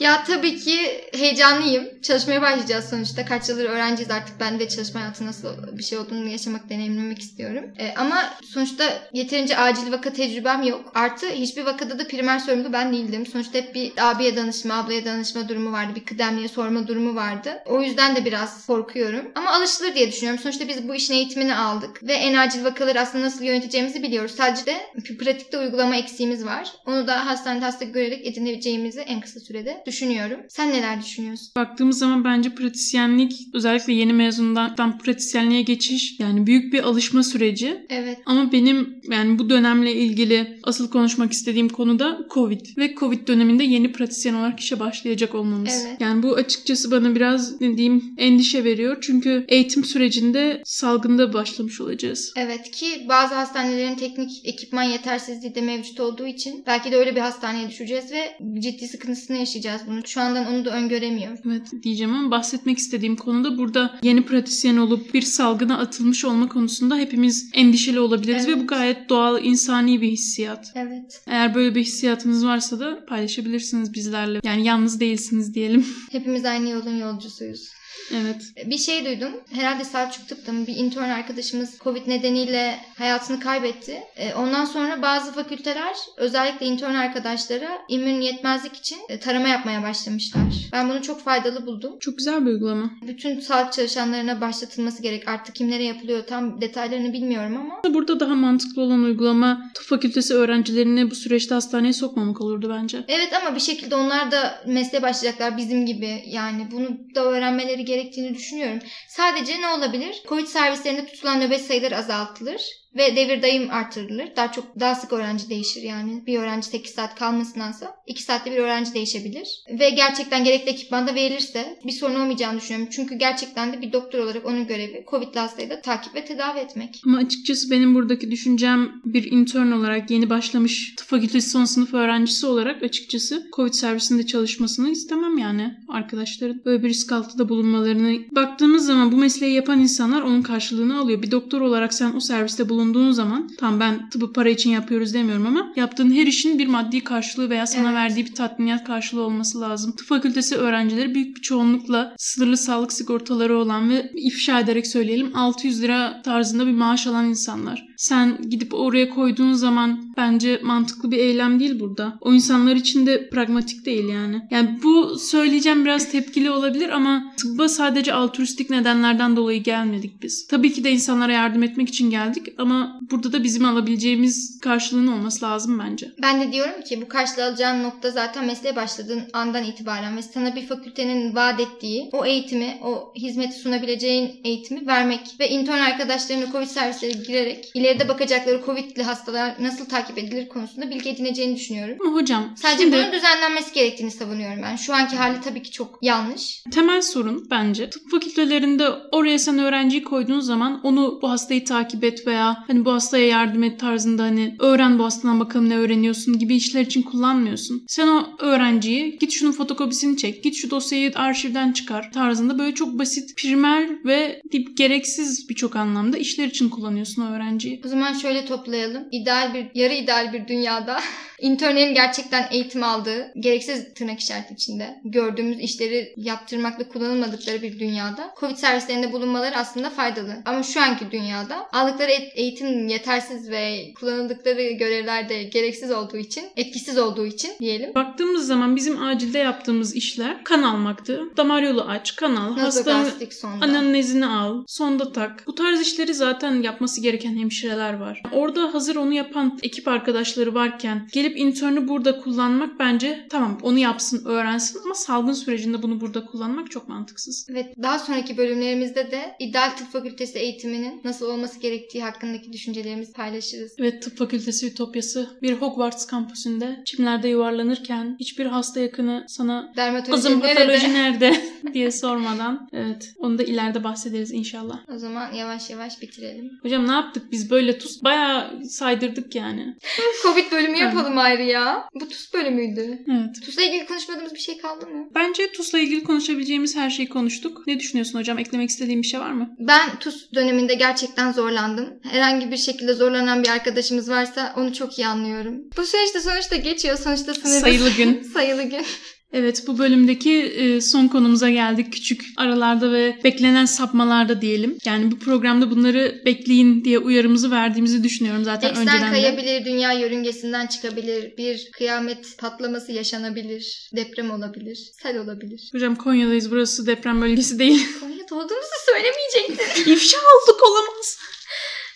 Ya tabii ki heyecanlıyım. Çalışmaya başlayacağız sonuçta. Kaç yıldır öğrenciyiz artık. Ben de çalışma hayatı nasıl bir şey olduğunu yaşamak, deneyimlemek istiyorum. Ee, ama sonuçta yeterince acil vaka tecrübem yok. Artı hiçbir vakada da primer sorumlu ben değildim. Sonuçta hep bir abiye danışma, ablaya danışma durumu vardı. Bir kıdemliye sorma durumu vardı. O yüzden de biraz korkuyorum. Ama alışılır diye düşünüyorum. Sonuçta biz bu işin eğitimini aldık. Ve en acil vakaları aslında nasıl yöneteceğimizi biliyoruz. Sadece de pratikte uygulama eksiğimiz var. Onu da hastanede hasta görerek edinebileceğimizi en kısa sürede düşünüyorum. Sen neler düşünüyorsun?
Baktığımız zaman bence pratisyenlik özellikle yeni mezundan pratisyenliğe geçiş yani büyük bir alışma süreci.
Evet.
Ama benim yani bu dönemle ilgili asıl konuşmak istediğim konu da Covid. Ve Covid döneminde yeni pratisyen olarak işe başlayacak olmamız.
Evet.
Yani bu açıkçası bana biraz ne diyeyim endişe veriyor. Çünkü eğitim sürecinde salgında başlamış olacağız.
Evet ki bazı hastanelerin teknik ekipman yetersizliği de mevcut olduğu için belki de öyle bir hastaneye düşeceğiz ve ciddi sıkıntısını yaşayacağız bunu. Şu andan onu da öngöremiyorum.
Evet diyeceğim ama bahsetmek istediğim konuda burada yeni pratisyen olup bir salgına atılmış olma konusunda hepimiz endişeli olabiliriz
Evet.
ve bu gayet doğal insani bir hissiyat.
Evet.
Eğer böyle bir hissiyatınız varsa da paylaşabilirsiniz bizlerle. Yani yalnız değilsiniz diyelim.
Hepimiz aynı yolun yolcusuyuz.
Evet.
Bir şey duydum. Herhalde Selçuk Tıp'ta mı bir intern arkadaşımız Covid nedeniyle hayatını kaybetti. E, Ondan sonra bazı fakülteler özellikle intern arkadaşlara immün yetmezlik için e, tarama yapmaya başlamışlar. Ben bunu çok faydalı buldum.
Çok güzel bir uygulama.
Bütün sağlık çalışanlarına başlatılması gerek. Artık kimlere yapılıyor tam detaylarını bilmiyorum ama
Burada daha mantıklı olan uygulama tıp fakültesi öğrencilerini bu süreçte hastaneye sokmamak olurdu bence.
Evet ama bir şekilde onlar da mesleğe başlayacaklar bizim gibi. Yani bunu da öğrenmeleri gerektiğini düşünüyorum. Sadece ne olabilir? Covid servislerinde tutulan nöbet sayıları azaltılır ve devir dayım artırılır. Daha çok daha sık öğrenci değişir yani. Bir öğrenci 8 saat kalmasındansa 2 saatte bir öğrenci değişebilir. Ve gerçekten gerekli ekipman da verilirse bir sorun olmayacağını düşünüyorum. Çünkü gerçekten de bir doktor olarak onun görevi Covid'li hastayı da takip ve tedavi etmek.
Ama açıkçası benim buradaki düşüncem bir intern olarak yeni başlamış tıp fakültesi son sınıf öğrencisi olarak açıkçası Covid servisinde çalışmasını istemem yani arkadaşların. Böyle bir risk altında bulunmalarını baktığımız zaman bu mesleği yapan insanlar onun karşılığını alıyor. Bir doktor olarak sen o serviste bulunduğun zaman tam ben tıbbı para için yapıyoruz demiyorum ama yaptığın her işin bir maddi karşılığı veya sana
Evet.
verdiği bir tatminat karşılığı olması lazım. Tıp fakültesi öğrencileri büyük bir çoğunlukla sınırlı sağlık sigortaları olan ve ifşa ederek söyleyelim 600 lira tarzında bir maaş alan insanlar. Sen gidip oraya koyduğun zaman bence mantıklı bir eylem değil burada. O insanlar için de pragmatik değil yani. Yani bu söyleyeceğim biraz tepkili olabilir ama tıbba sadece altruistik nedenlerden dolayı gelmedik biz. Tabii ki de insanlara yardım etmek için geldik ama burada da bizim alabileceğimiz karşılığın olması lazım bence.
Ben de diyorum ki bu karşılığı alacağın nokta zaten mesleğe başladığın andan itibaren ve sana bir fakültenin vaat ettiği o eğitimi, o hizmeti sunabileceğin eğitimi vermek ve intern arkadaşlarını Covid servislere girerek ileride bakacakları Covid'li hastalar nasıl takip edilir konusunda bilgi edineceğini düşünüyorum.
Ama hocam
Sadece
şimdi
bunun düzenlenmesi gerektiğini savunuyorum ben. Şu anki hali tabii ki çok yanlış.
temel sorun bence tıp fakültelerinde oraya sen öğrenciyi koyduğun zaman onu bu hastayı takip et veya hani bu hastaya yardım et tarzında hani öğren bu hastadan bakalım ne öğreniyorsun gibi işler için kullanmıyorsun. Sen o öğrenciyi git şunun fotokopisini çek, git şu dosyayı arşivden çıkar tarzında böyle çok basit, primer ve dip gereksiz birçok anlamda işler için kullanıyorsun o öğrenciyi.
O zaman şöyle toplayalım. İdeal bir, yarı ideal bir dünyada internlerin gerçekten eğitim aldığı, gereksiz tırnak işareti içinde gördüğümüz işleri yaptırmakla kullanılmadıkları bir dünyada Covid servislerinde bulunmaları aslında faydalı. Ama şu anki dünyada aldıkları eğitim yetersiz ve kullanıldıkları görevlerde gereksiz olduğu için, etkisiz olduğu için diyelim.
Baktığımız zaman bizim acilde yaptığımız işler kan almaktı. Damar yolu aç, kan al, hastanın. Anamnezini al, sonda tak. Bu tarz işleri zaten yapması gereken hemşireler var. Orada hazır onu yapan ekip arkadaşları varken gelip internü burada kullanmak bence tamam onu yapsın, öğrensin ama salgın sürecinde bunu burada kullanmak çok mantıksız.
Evet, daha sonraki bölümlerimizde de İdeal Tıp Fakültesi eğitiminin nasıl olması gerektiği hakkındaki düşüncelerimizi paylaşırız.
Evet tıp fakültesi ütopyası bir Hogwarts kampüsünde çimlerde yuvarlanırken hiçbir hasta yakını sana kızım
nerede?
patoloji nerede diye sormadan evet onu da ileride bahsederiz inşallah.
O zaman yavaş yavaş bitirelim.
Hocam ne yaptık biz böyle tuz bayağı saydırdık yani.
Covid bölümü yapalım ayrı ya. Bu TUS bölümüydü.
Evet.
TUS'la ilgili konuşmadığımız bir şey kaldı mı?
Bence TUS'la ilgili konuşabileceğimiz her şeyi konuştuk. Ne düşünüyorsun hocam? Eklemek istediğin bir şey var mı?
Ben TUS döneminde gerçekten zorlandım. Herhangi bir şekilde zorlanan bir arkadaşımız varsa onu çok iyi anlıyorum. Bu süreçte sonuçta geçiyor. Sonuçta sınırda
Sayılı gün.
sayılı gün.
Evet bu bölümdeki e, son konumuza geldik. Küçük aralarda ve beklenen sapmalarda diyelim. Yani bu programda bunları bekleyin diye uyarımızı verdiğimizi düşünüyorum zaten
Eksen
önceden de.
kayabilir, dünya yörüngesinden çıkabilir, bir kıyamet patlaması yaşanabilir, deprem olabilir, sel olabilir.
Hocam Konya'dayız burası deprem bölgesi değil.
Konya'da olduğumuzu söylemeyecektin.
İfşa olduk olamaz.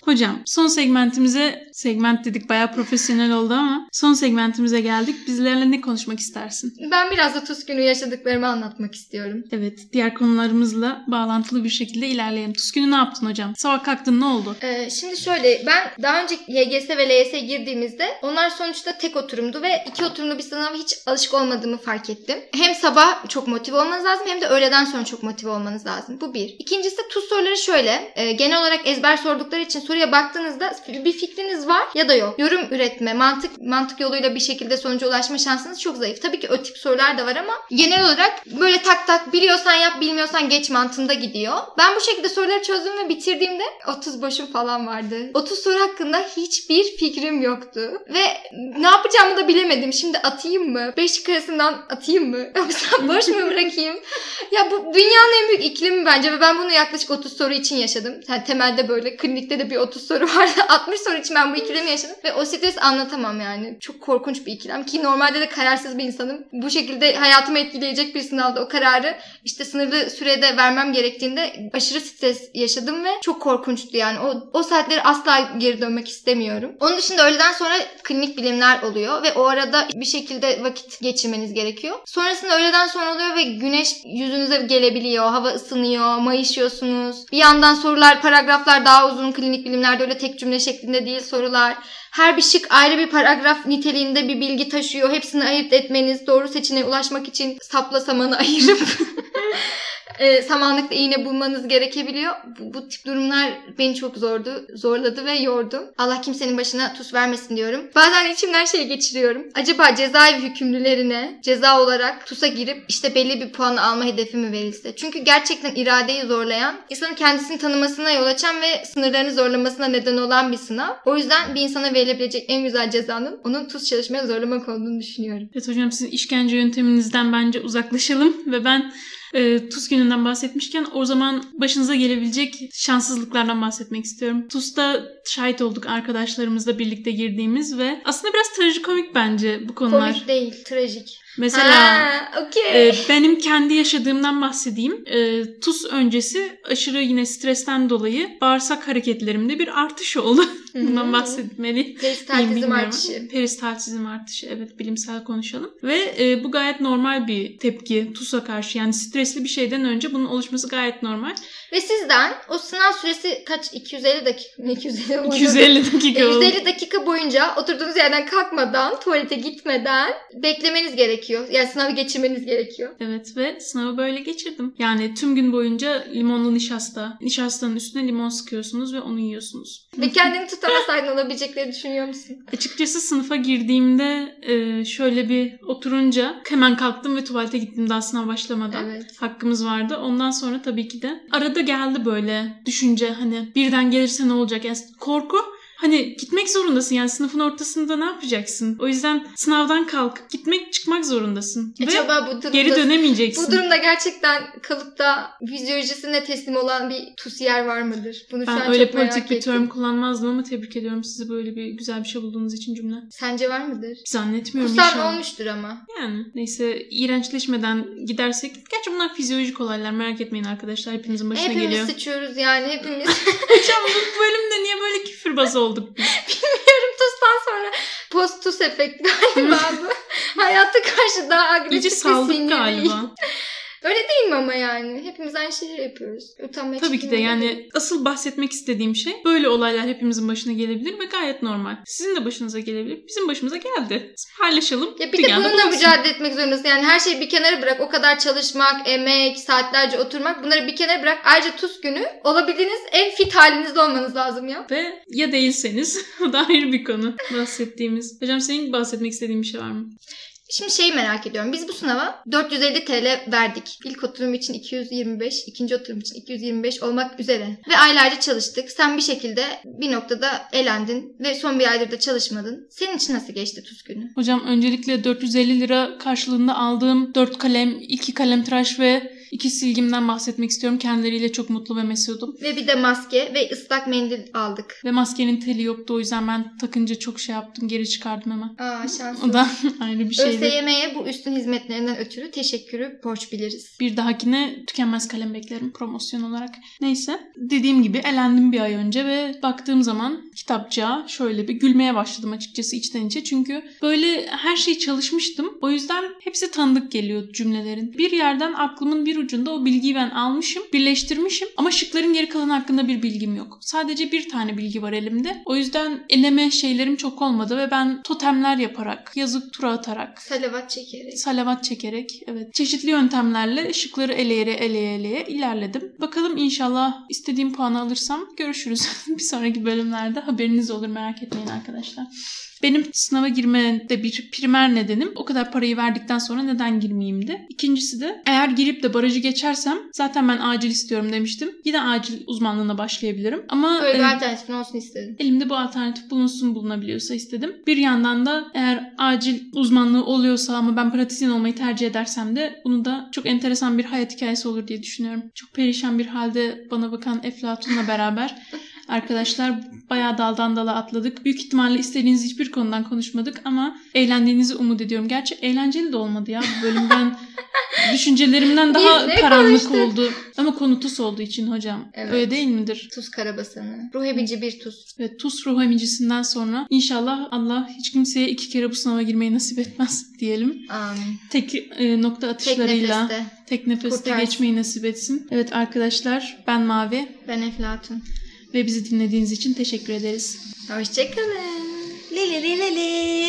Hocam son segmentimize segment dedik bayağı profesyonel oldu ama son segmentimize geldik. Bizlerle ne konuşmak istersin?
Ben biraz da TUS günü yaşadıklarımı anlatmak istiyorum.
Evet, diğer konularımızla bağlantılı bir şekilde ilerleyelim. Tuz günü ne yaptın hocam? Sabah kalktın ne oldu?
Ee, şimdi şöyle ben daha önce YGS ve LYS'ye girdiğimizde onlar sonuçta tek oturumdu ve iki oturumlu bir sınava hiç alışık olmadığımı fark ettim. Hem sabah çok motive olmanız lazım hem de öğleden sonra çok motive olmanız lazım. Bu bir. İkincisi tuz soruları şöyle. Ee, genel olarak ezber sordukları için soruya baktığınızda bir fikriniz var ya da yok. Yorum üretme, mantık mantık yoluyla bir şekilde sonuca ulaşma şansınız çok zayıf. Tabii ki o tip sorular da var ama genel olarak böyle tak tak biliyorsan yap bilmiyorsan geç mantığında gidiyor. Ben bu şekilde soruları çözdüm ve bitirdiğimde 30 boşum falan vardı. 30 soru hakkında hiçbir fikrim yoktu. Ve ne yapacağımı da bilemedim. Şimdi atayım mı? 5 şık arasından atayım mı? Yoksa boş mu bırakayım? ya bu dünyanın en büyük iklimi bence ve ben bunu yaklaşık 30 soru için yaşadım. Yani temelde böyle klinikte de bir 30 soru vardı. 60 soru için ben bu ikilemi yaşadım. Ve o stres anlatamam yani. Çok korkunç bir ikilem ki normalde de kararsız bir insanım. Bu şekilde hayatımı etkileyecek bir sınavda o kararı işte sınırlı sürede vermem gerektiğinde aşırı stres yaşadım ve çok korkunçtu yani. O, o saatleri asla geri dönmek istemiyorum. Onun dışında öğleden sonra klinik bilimler oluyor ve o arada bir şekilde vakit geçirmeniz gerekiyor. Sonrasında öğleden sonra oluyor ve güneş yüzünüze gelebiliyor. Hava ısınıyor, mayışıyorsunuz. Bir yandan sorular, paragraflar daha uzun klinik bilimlerde öyle tek cümle şeklinde değil sorular. Her bir şık ayrı bir paragraf niteliğinde bir bilgi taşıyor. Hepsini ayırt etmeniz, doğru seçeneğe ulaşmak için sapla samanı ayırıp e, samanlıkla iğne bulmanız gerekebiliyor. Bu, bu tip durumlar beni çok zordu, zorladı ve yordu. Allah kimsenin başına tuz vermesin diyorum. Bazen içimden şey geçiriyorum. Acaba cezaevi hükümlülerine ceza olarak TUS'a girip işte belli bir puanı alma hedefi mi verilse? Çünkü gerçekten iradeyi zorlayan, insanın kendisini tanımasına yol açan ve sınırlarını zorlamasına neden olan bir sınav. O yüzden bir insana verilebilecek en güzel cezanın onun TUS çalışmaya zorlamak olduğunu düşünüyorum.
Evet hocam sizin işkence yönteminizden bence uzaklaşalım ve ben e, TUS gününden bahsetmişken o zaman başınıza gelebilecek şanssızlıklardan bahsetmek istiyorum. TUS'ta şahit olduk arkadaşlarımızla birlikte girdiğimiz ve aslında biraz trajikomik bence bu konular.
Komik değil, trajik.
Mesela
Ha, okey.
e, benim kendi yaşadığımdan bahsedeyim. E, TUS öncesi aşırı yine stresten dolayı bağırsak hareketlerimde bir artış oldu. Bundan bahsetmeli.
Peristaltizm artışı.
Peristaltizm artışı evet bilimsel konuşalım. Ve e, bu gayet normal bir tepki TUS'a karşı. Yani stresli bir şeyden önce bunun oluşması gayet normal.
Ve sizden o sınav süresi kaç? 250 dakika. Ne 250 oldu?
250 dakika
E,
oldu.
150 dakika boyunca oturduğunuz yerden kalkmadan, tuvalete gitmeden beklemeniz gerekiyor. Yani sınavı geçirmeniz gerekiyor.
Evet ve sınavı böyle geçirdim. Yani tüm gün boyunca limonlu nişasta. Nişastanın üstüne limon sıkıyorsunuz ve onu yiyorsunuz.
Ve kendini tutamasaydın olabilecekleri düşünüyor musun?
Açıkçası sınıfa girdiğimde e, şöyle bir oturunca hemen kalktım ve tuvalete gittim daha sınav başlamadan.
Evet.
Hakkımız vardı. Ondan sonra tabii ki de arada geldi böyle düşünce hani birden gelirse ne olacak? Yani korku Hani gitmek zorundasın yani sınıfın ortasında ne yapacaksın? O yüzden sınavdan kalk, gitmek çıkmak zorundasın. Ve
Acaba bu durumda,
geri dönemeyeceksin.
bu durumda gerçekten kalıp da fizyolojisine teslim olan bir tusiyer var mıdır? Bunu şu
ben
an
öyle
çok
politik bir terim kullanmazdım ama tebrik ediyorum sizi böyle bir güzel bir şey bulduğunuz için cümle.
Sence var mıdır?
Zannetmiyorum inşallah.
olmuştur ama.
Yani neyse iğrençleşmeden gidersek. Gerçi bunlar fizyolojik olaylar merak etmeyin arkadaşlar. Hepinizin başına
Hepimiz
geliyor.
sıçıyoruz yani hepimiz.
Hocam bu bölümde niye böyle küfürbaz olduk biz?
Bilmiyorum TUS'tan sonra post TUS efekt galiba bu. Hayata karşı daha agresif bir
saldık
sinir
galiba.
Öyle değil mi ama yani? Hepimiz aynı şeyleri yapıyoruz. Utanmaya
Tabii ki de yani
değil.
asıl bahsetmek istediğim şey böyle olaylar hepimizin başına gelebilir ve gayet normal. Sizin de başınıza gelebilir. Bizim başımıza geldi. Paylaşalım.
Ya bir de
Dünyada
bununla mücadele etmek zorundasın. Yani her şeyi bir kenara bırak. O kadar çalışmak, emek, saatlerce oturmak bunları bir kenara bırak. Ayrıca TUS günü olabildiğiniz en fit halinizde olmanız lazım ya.
Ve ya değilseniz o da ayrı bir konu bahsettiğimiz. Hocam senin bahsetmek istediğin bir şey var mı?
Şimdi şeyi merak ediyorum. Biz bu sınava 450 TL verdik. İlk oturum için 225, ikinci oturum için 225 olmak üzere. Ve aylarca çalıştık. Sen bir şekilde bir noktada elendin ve son bir aydır da çalışmadın. Senin için nasıl geçti TUS günü?
Hocam öncelikle 450 lira karşılığında aldığım 4 kalem, 2 kalem tıraş ve 2 silgimden bahsetmek istiyorum. Kendileriyle çok mutlu ve mesudum.
Ve bir de maske ve ıslak mendil aldık.
Ve maskenin teli yoktu o yüzden ben takınca çok şey yaptım. Geri çıkardım hemen.
Aa şanslı.
O da ayrı bir şeydi.
ÖSYM'ye bu üstün hizmetlerinden ötürü teşekkürü borç biliriz.
Bir dahakine tükenmez kalem beklerim promosyon olarak. Neyse dediğim gibi elendim bir ay önce ve baktığım zaman kitapçığa şöyle bir gülmeye başladım açıkçası içten içe. Çünkü böyle her şeyi çalışmıştım. O yüzden hepsi tanıdık geliyor cümlelerin. Bir yerden aklımın bir ucunda o bilgiyi ben almışım, birleştirmişim ama şıkların geri kalanı hakkında bir bilgim yok. Sadece bir tane bilgi var elimde. O yüzden eleme şeylerim çok olmadı ve ben totemler yaparak, yazık tura atarak,
Salavat çekerek.
salavat çekerek evet çeşitli yöntemlerle ışıkları eleyere eleye eleye ilerledim. Bakalım inşallah istediğim puanı alırsam görüşürüz. bir sonraki bölümlerde haberiniz olur merak etmeyin arkadaşlar. Benim sınava girmede bir primer nedenim o kadar parayı verdikten sonra neden girmeyeyimdi. İkincisi de eğer girip de barajı geçersem zaten ben acil istiyorum demiştim. Yine acil uzmanlığına başlayabilirim. Ama
Böyle bir
e,
alternatifin olsun istedim.
Elimde bu alternatif bulunsun bulunabiliyorsa istedim. Bir yandan da eğer acil uzmanlığı oluyorsa ama ben pratisyen olmayı tercih edersem de bunu da çok enteresan bir hayat hikayesi olur diye düşünüyorum. Çok perişan bir halde bana bakan Eflatun'la beraber arkadaşlar bayağı daldan dala atladık. Büyük ihtimalle istediğiniz hiçbir konudan konuşmadık ama eğlendiğinizi umut ediyorum. Gerçi eğlenceli de olmadı ya bu bölüm. Ben düşüncelerimden daha karanlık
konuştuk?
oldu. Ama konu TUS olduğu için hocam.
Evet.
Öyle değil midir?
Tuz karabasanı. Ruh emici bir tuz.
Ve TUS ruh emicisinden sonra inşallah Allah hiç kimseye iki kere bu sınava girmeyi nasip etmez diyelim.
Amin.
Tek e, nokta
Tek
atışlarıyla
nefeste.
tek nefeste
kurtarsın.
geçmeyi nasip etsin. Evet arkadaşlar ben Mavi
Ben Eflatun.
Ve bizi dinlediğiniz için teşekkür ederiz.
Hoşçakalın.
Li li li li li.